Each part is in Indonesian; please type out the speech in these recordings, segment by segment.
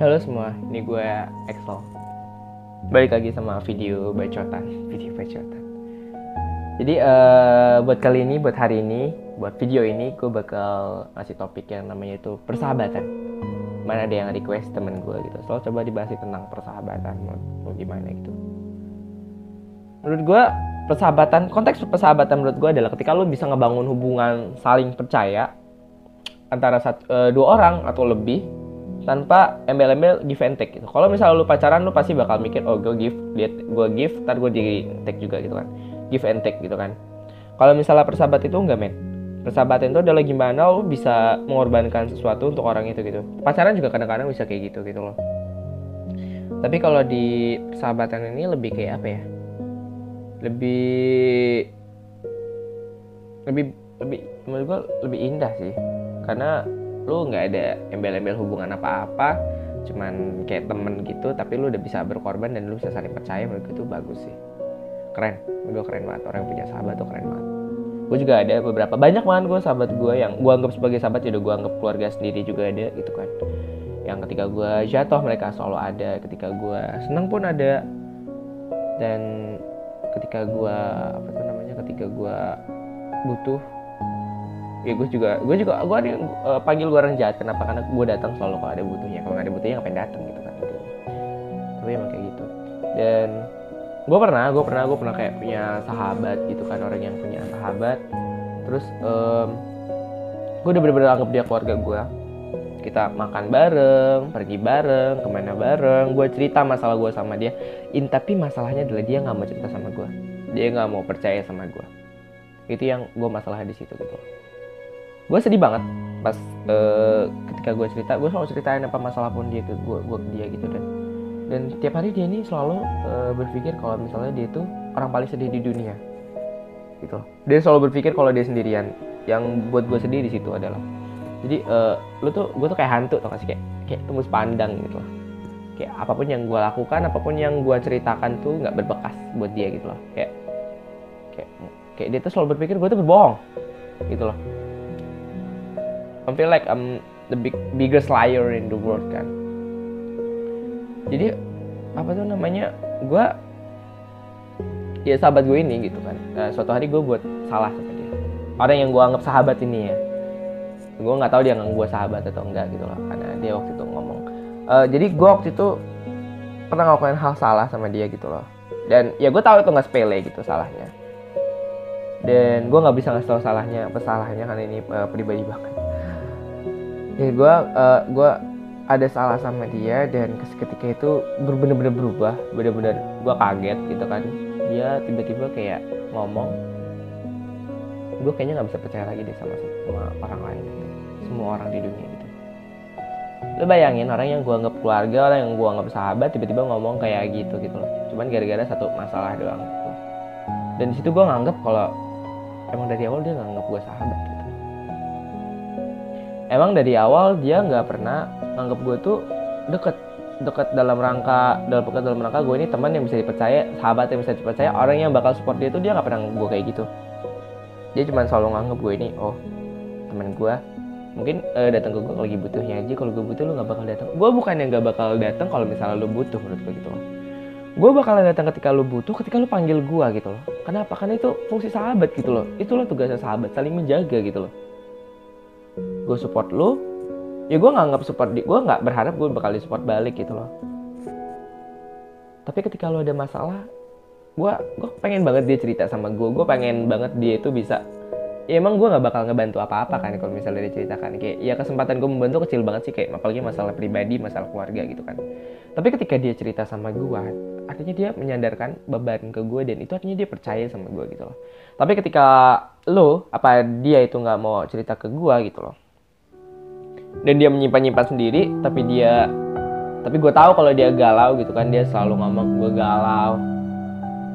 Halo semua, ini gue Excel. Balik lagi sama video bacotan, video bacotan. Jadi uh, buat kali ini, buat hari ini, buat video ini, gue bakal ngasih topik yang namanya itu persahabatan. Mana ada yang request temen gue gitu. Selalu coba dibahas tentang persahabatan, mau gimana gitu. Menurut gue persahabatan, konteks persahabatan menurut gue adalah ketika lo bisa ngebangun hubungan saling percaya antara satu, uh, dua orang atau lebih tanpa embel-embel give and take gitu. Kalau misalnya lu pacaran lu pasti bakal mikir oh gue give, dia gue give, ntar gue di take juga gitu kan. Give and take gitu kan. Kalau misalnya persahabatan itu enggak men. Persahabatan itu adalah gimana lu bisa mengorbankan sesuatu untuk orang itu gitu. Pacaran juga kadang-kadang bisa kayak gitu gitu loh. Tapi kalau di persahabatan ini lebih kayak apa ya? Lebih lebih lebih menurut gue lebih indah sih. Karena lu nggak ada embel-embel hubungan apa-apa cuman kayak temen gitu tapi lu udah bisa berkorban dan lu bisa saling percaya menurut gue bagus sih. Keren gue keren banget. Orang yang punya sahabat tuh keren banget. Gue juga ada beberapa banyak banget gue sahabat gue yang gue anggap sebagai sahabat ya udah gue anggap keluarga sendiri juga ada gitu kan. Yang ketika gue jatuh mereka selalu ada. Ketika gue senang pun ada. Dan ketika gue apa tuh namanya ketika gue butuh ya gue juga gue juga gue ada uh, panggil gue orang jahat. Kenapa? Karena gue datang selalu kalau ada butuhnya. Kalau nggak ada butuhnya ngapain datang gitu kan? Gitu. tapi emang kayak gitu. Dan gue pernah gue pernah gue pernah kayak punya sahabat gitu kan orang yang punya sahabat. Terus um, gue udah bener-bener anggap dia keluarga gue kita makan bareng pergi bareng ke mana bareng. Gue cerita masalah gue sama dia. In tapi masalahnya adalah dia nggak mau cerita sama gue dia nggak mau percaya sama gue itu yang gue masalah di situ gitu gue sedih banget pas uh, ketika gue cerita gue selalu ceritain apa masalah pun dia ke gue gue ke dia gitu dan dan tiap hari dia ini selalu uh, berpikir kalau misalnya dia itu orang paling sedih di dunia gitu. Dia selalu berpikir kalau dia sendirian. Yang buat gue sedih di situ adalah jadi uh, lu tuh gue tuh kayak hantu tau gak sih? Kayak kayak tembus pandang gitu loh kayak apa pun yang gue lakukan apa pun yang gue ceritakan tuh nggak berbekas buat dia gitu loh kayak kayak kayak dia tuh selalu berpikir gue tuh berbohong gitu loh I feel like I'm the big biggest liar in the world kan? Jadi apa tuh namanya? Gue ya sahabat gue ini gitu kan. Nah, suatu hari gue buat salah sama dia. Orang yang gue anggap sahabat ini ya. Gue nggak tahu dia nggak gue sahabat atau enggak gitu loh karena dia waktu itu ngomong. Uh, jadi gue waktu itu pernah ngelakuin hal salah sama dia gitu loh. Dan ya gue tahu itu nggak sepele gitu salahnya. Dan gue nggak bisa ngasih tahu salahnya apa salahnya karena ini uh, pribadi banget ya gue uh, gue ada salah sama dia dan ketika itu bener-bener berubah. Bener-bener gue kaget gitu kan. Dia tiba-tiba kayak ngomong gue kayaknya nggak bisa percaya lagi deh sama sama orang lain gitu. semua orang di dunia gitu. Lo bayangin orang yang gue anggap keluarga orang yang gue anggap sahabat tiba-tiba ngomong kayak gitu gitu loh. Cuman gara-gara satu masalah doang gitu. dan di situ gue nganggap kalau emang dari awal dia nganggap gue sahabat. gitu emang dari awal dia nggak pernah nganggap gue tuh deket deket dalam rangka dalam deket dalam rangka gue ini teman yang bisa dipercaya sahabat yang bisa dipercaya orang yang bakal support dia tuh dia nggak pernah gue kayak gitu. Dia cuma selalu nganggap gue ini oh teman gue mungkin uh, datang ke gue lagi butuhnya aja kalau gue butuh lu nggak bakal datang. Gue bukan yang nggak bakal datang kalau misalnya lu butuh menurut gue gitu loh. Gue bakalan datang ketika lu butuh ketika lu panggil gue gitu loh. Kenapa? Karena itu fungsi sahabat gitu loh. Itulah tugasnya sahabat saling menjaga gitu loh gue support lu ya gue nggak nganggap support di gue nggak berharap gue bakal di support balik gitu loh. Tapi ketika lo ada masalah gue gue pengen banget dia cerita sama gue gue pengen banget dia itu bisa ya emang gue nggak bakal ngebantu apa-apa kan kalau misalnya dia ceritakan kayak ya kesempatan gue membantu kecil banget sih kayak apalagi masalah pribadi masalah keluarga gitu kan. Tapi ketika dia cerita sama gue artinya dia menyandarkan beban ke gue dan itu artinya dia percaya sama gue gitu loh. Tapi ketika lo apa dia itu nggak mau cerita ke gue gitu loh dan dia menyimpan nyimpan sendiri tapi dia tapi gue tahu kalau dia galau gitu kan dia selalu ngomong gue galau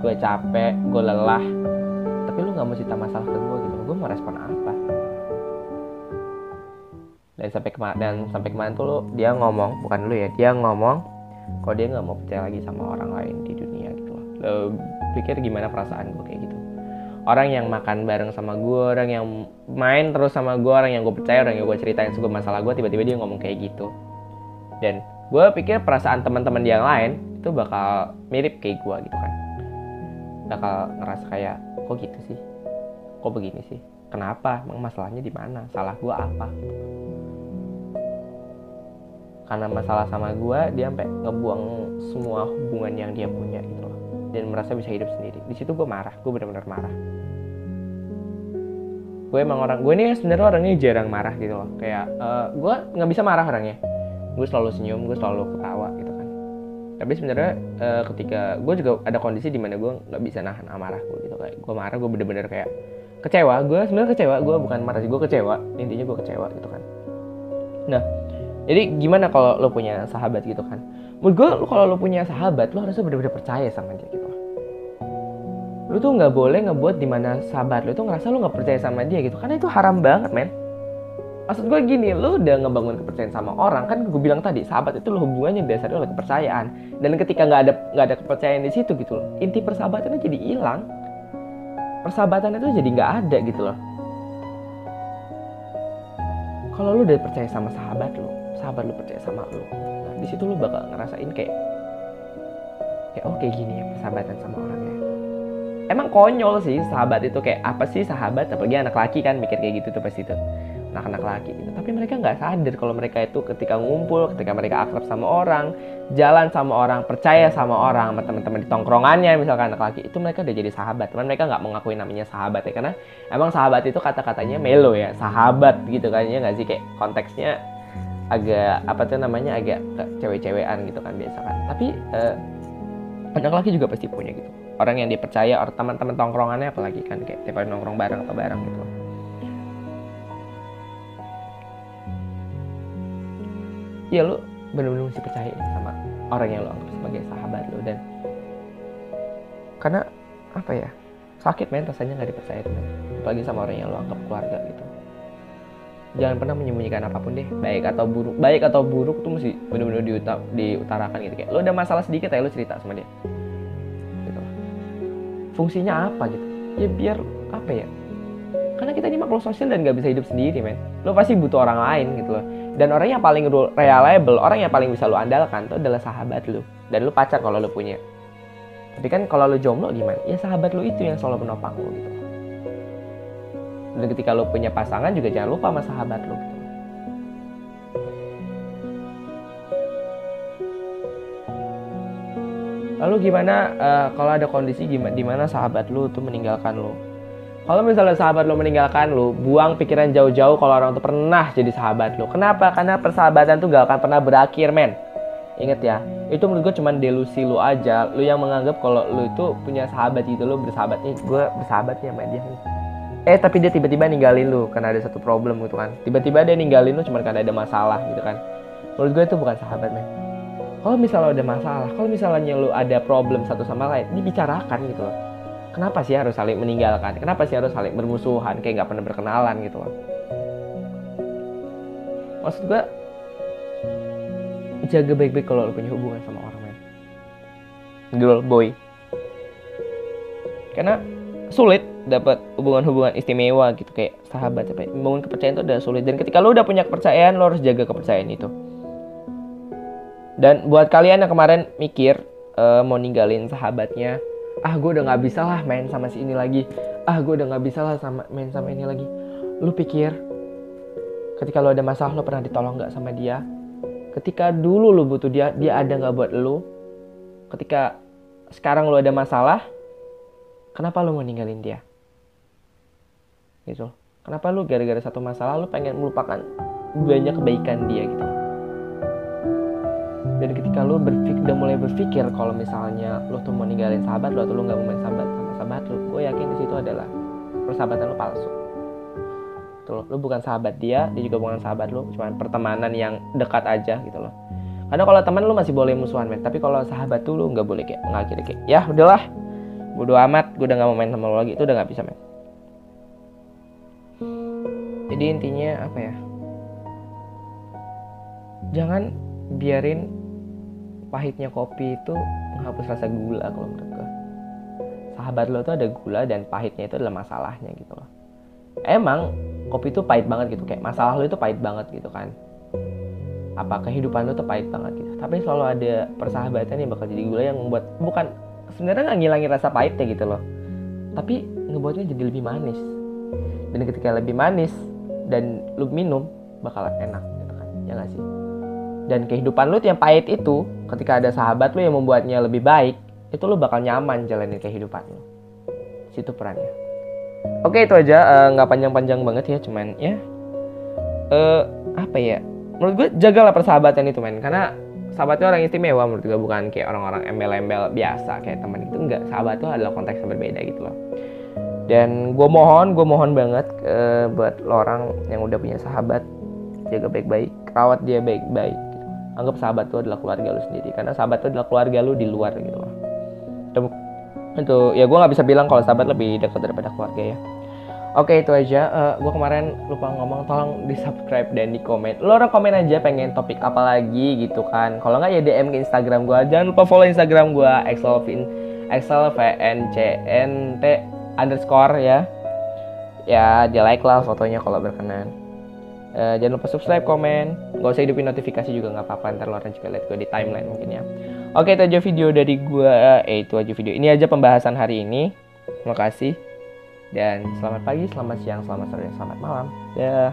gue capek gue lelah. Tapi lu nggak mau cerita masalah ke gue gitu. Gue mau respon apa? Dan sampai kemarin dan sampai kemarin tuh lu dia ngomong bukan lu ya dia ngomong kalau dia nggak mau percaya lagi sama orang lain di dunia gitu lo pikir gimana perasaan gue kayak gitu orang yang makan bareng sama gue orang yang main terus sama gue orang yang gue percaya orang yang gue ceritain suka masalah gue tiba-tiba dia ngomong kayak gitu. Dan gue pikir perasaan teman-teman yang lain itu bakal mirip kayak gue gitu kan. Bakal ngerasa kayak kok gitu sih? Kok begini sih? Kenapa? Emang masalahnya di mana? Salah gue apa? Karena masalah sama gue dia sampai ngebuang semua hubungan yang dia punya gitu dan merasa bisa hidup sendiri. Di situ gue marah gue benar-benar marah. Gue emang orang gue ini sebenarnya orangnya jarang marah gitu loh. Kayak uh, gue nggak bisa marah orangnya. Gue selalu senyum gue selalu ketawa gitu kan. Tapi sebenarnya uh, ketika gue juga ada kondisi di mana gue nggak bisa nahan amarah gue gitu. Kayak gue marah gue bener-bener kayak kecewa. Gue sebenarnya kecewa gue bukan marah sih gue kecewa. Intinya gue kecewa gitu kan. Nah jadi gimana kalau lo punya sahabat gitu kan menurut gue kalau lo punya sahabat lo harusnya bener-bener percaya sama dia gitu. Lu tuh nggak boleh ngebuat di mana sahabat lu tuh ngerasa lu nggak percaya sama dia gitu. Karena itu haram banget men. Maksud gue gini lu udah ngebangun kepercayaan sama orang kan gue bilang tadi sahabat itu lo hubungannya dasarnya oleh kepercayaan. Dan ketika nggak ada nggak ada kepercayaan di situ gitu loh inti persahabatannya jadi hilang. Persahabatan itu jadi nggak ada gitu loh. Kalau lu udah percaya sama sahabat lu sahabat lu percaya sama lu. Nah di situ lu bakal ngerasain kayak kayak oh gini ya persahabatan sama orangnya emang konyol sih sahabat itu kayak apa sih sahabat? Apalagi anak laki kan mikir kayak gitu tuh pasti tuh. Anak-anak laki gitu tapi mereka nggak sadar kalau mereka itu ketika ngumpul ketika mereka akrab sama orang jalan sama orang percaya sama orang sama teman-teman di tongkrongannya misalkan anak laki itu mereka udah jadi sahabat. Teman mereka nggak mengakui namanya sahabat ya. Karena emang sahabat itu kata-katanya melo ya sahabat gitu kan ya nggak sih? Kayak konteksnya agak apa tuh namanya agak cewek-cewekan gitu kan biasa kan. Tapi uh, anak laki juga pasti punya gitu. Orang yang dipercaya orang teman-teman tongkrongannya apalagi kan kayak tiap nongkrong bareng atau bareng gitu. Ya lu benar-benar mesti percaya sama orang yang lo anggap sebagai sahabat lo dan karena apa ya sakit men rasanya nggak dipercaya teman apalagi sama orang yang lo anggap keluarga gitu jangan pernah menyembunyikan apa pun deh. Baik atau buruk baik atau buruk tuh mesti benar-benar diutarakan gitu. Kayak lo ada masalah sedikit ya lo cerita sama dia. Fungsinya apa gitu? Ya biar apa ya? Karena kita ini makhluk sosial dan gak bisa hidup sendiri men. Lo pasti butuh orang lain gitu loh. Dan orang yang paling reliable orang yang paling bisa lo andalkan itu adalah sahabat lo. Dan lo pacar kalau lo punya. Tapi kan kalau lo jomblo gimana? Ya sahabat lo itu yang selalu menopang lo gitu dan ketika lo punya pasangan juga jangan lupa sama sahabat lo. Lalu gimana uh, kalau ada kondisi gimana di mana sahabat lu tuh meninggalkan lu? Kalau misalnya sahabat lu meninggalkan lu, buang pikiran jauh-jauh kalau orang tuh pernah jadi sahabat lu. Kenapa? Karena persahabatan tuh gak akan pernah berakhir, men. Ingat ya, itu menurut gue cuma delusi lu aja. Lu yang menganggap kalau lu itu punya sahabat gitu, bersahabat nih, gue bersahabat nih sama dia nih. Eh tapi dia tiba-tiba ninggalin lu karena ada satu problem gitu kan. Tiba-tiba dia ninggalin lu cuma karena ada masalah gitu kan. Menurut gue itu bukan sahabat, men kalau misalnya ada masalah, kalau misalnya lu ada problem satu sama lain, dibicarakan gitu loh. Kenapa sih harus saling meninggalkan? Kenapa sih harus saling bermusuhan? Kayak nggak pernah berkenalan gitu loh. Maksud gue, jaga baik-baik kalau lu punya hubungan sama orang lain. Girl, boy. Karena sulit dapat hubungan-hubungan istimewa gitu kayak sahabat apa membangun kepercayaan itu udah sulit dan ketika lo udah punya kepercayaan lo harus jaga kepercayaan itu dan buat kalian yang kemarin mikir uh, mau ninggalin sahabatnya, ah gue udah nggak bisa lah main sama si ini lagi, ah gue udah nggak bisa lah sama main sama ini lagi. Lu pikir ketika lu ada masalah lu pernah ditolong nggak sama dia? Ketika dulu lu butuh dia, dia ada nggak buat lu? Ketika sekarang lu ada masalah, kenapa lu mau ninggalin dia? Gitu. Kenapa lu gara-gara satu masalah lu pengen melupakan banyak kebaikan dia gitu? dan ketika lo berpikir udah mulai berpikir kalau misalnya lo tuh mau ninggalin sahabat lo atau lo nggak mau main sahabat sama sahabat lo gue yakin di situ adalah persahabatan lo palsu. Tuh lo bukan sahabat dia dia juga bukan sahabat lo cuma pertemanan yang dekat aja gitu loh. Karena kalau teman lo masih boleh musuhan men. Tapi kalau sahabat tuh lo nggak boleh kayak mengakhiri kayak ya udahlah bodo amat gue udah nggak mau main sama lo lagi. Itu udah nggak bisa men jadi intinya apa ya? Jangan biarin pahitnya kopi itu menghapus rasa gula kalau menurut gue sahabat lo tuh ada gula dan pahitnya itu adalah masalahnya gitu loh. Emang kopi itu pahit banget gitu kayak masalah lo itu pahit banget gitu kan. Apa kehidupan lu tuh pahit banget gitu. Tapi selalu ada persahabatan yang bakal jadi gula yang membuat bukan sebenarnya nggak ngilangin rasa pahitnya gitu loh. Tapi ngebuatnya jadi lebih manis. Dan ketika lebih manis dan lu minum bakalan enak gitu kan. Ya gak sih? Dan kehidupan lu yang pahit itu ketika ada sahabat lu yang membuatnya lebih baik itu lu bakal nyaman jalanin kehidupan lu. Situ perannya. Oke itu aja. Eh, nggak uh, panjang-panjang banget ya cuman ya. Uh, apa ya? Menurut gue jagalah persahabatan itu men. Karena sahabat itu orang istimewa menurut gue bukan kayak orang-orang embel-embel biasa kayak teman itu. Enggak sahabat itu adalah konteks yang berbeda gitu loh dan gue mohon gue mohon banget uh, buat lo orang yang udah punya sahabat jaga baik-baik rawat dia baik-baik anggap sahabat itu adalah keluarga lu sendiri karena sahabat itu adalah keluarga lu di luar gitu loh itu ya gue nggak bisa bilang kalau sahabat lebih dekat daripada keluarga ya Oke itu aja. Uh, eh, gue kemarin lupa ngomong, tolong di subscribe dan di komen. Lo orang komen aja pengen topik apa lagi gitu kan. Kalau nggak ya DM ke Instagram gue. Jangan lupa follow Instagram gue Excel V N C N T underscore ya. Ya di like lah fotonya kalau berkenan. Uh, jangan lupa subscribe, komen. Gak usah hidupin notifikasi juga nggak apa-apa. Ntar orang juga lihat gue di timeline mungkin ya. Oke itu aja video dari gue. Eh itu aja video. Ini aja pembahasan hari ini. Terima kasih. Dan selamat pagi, selamat siang, selamat sore, selamat malam. Ya.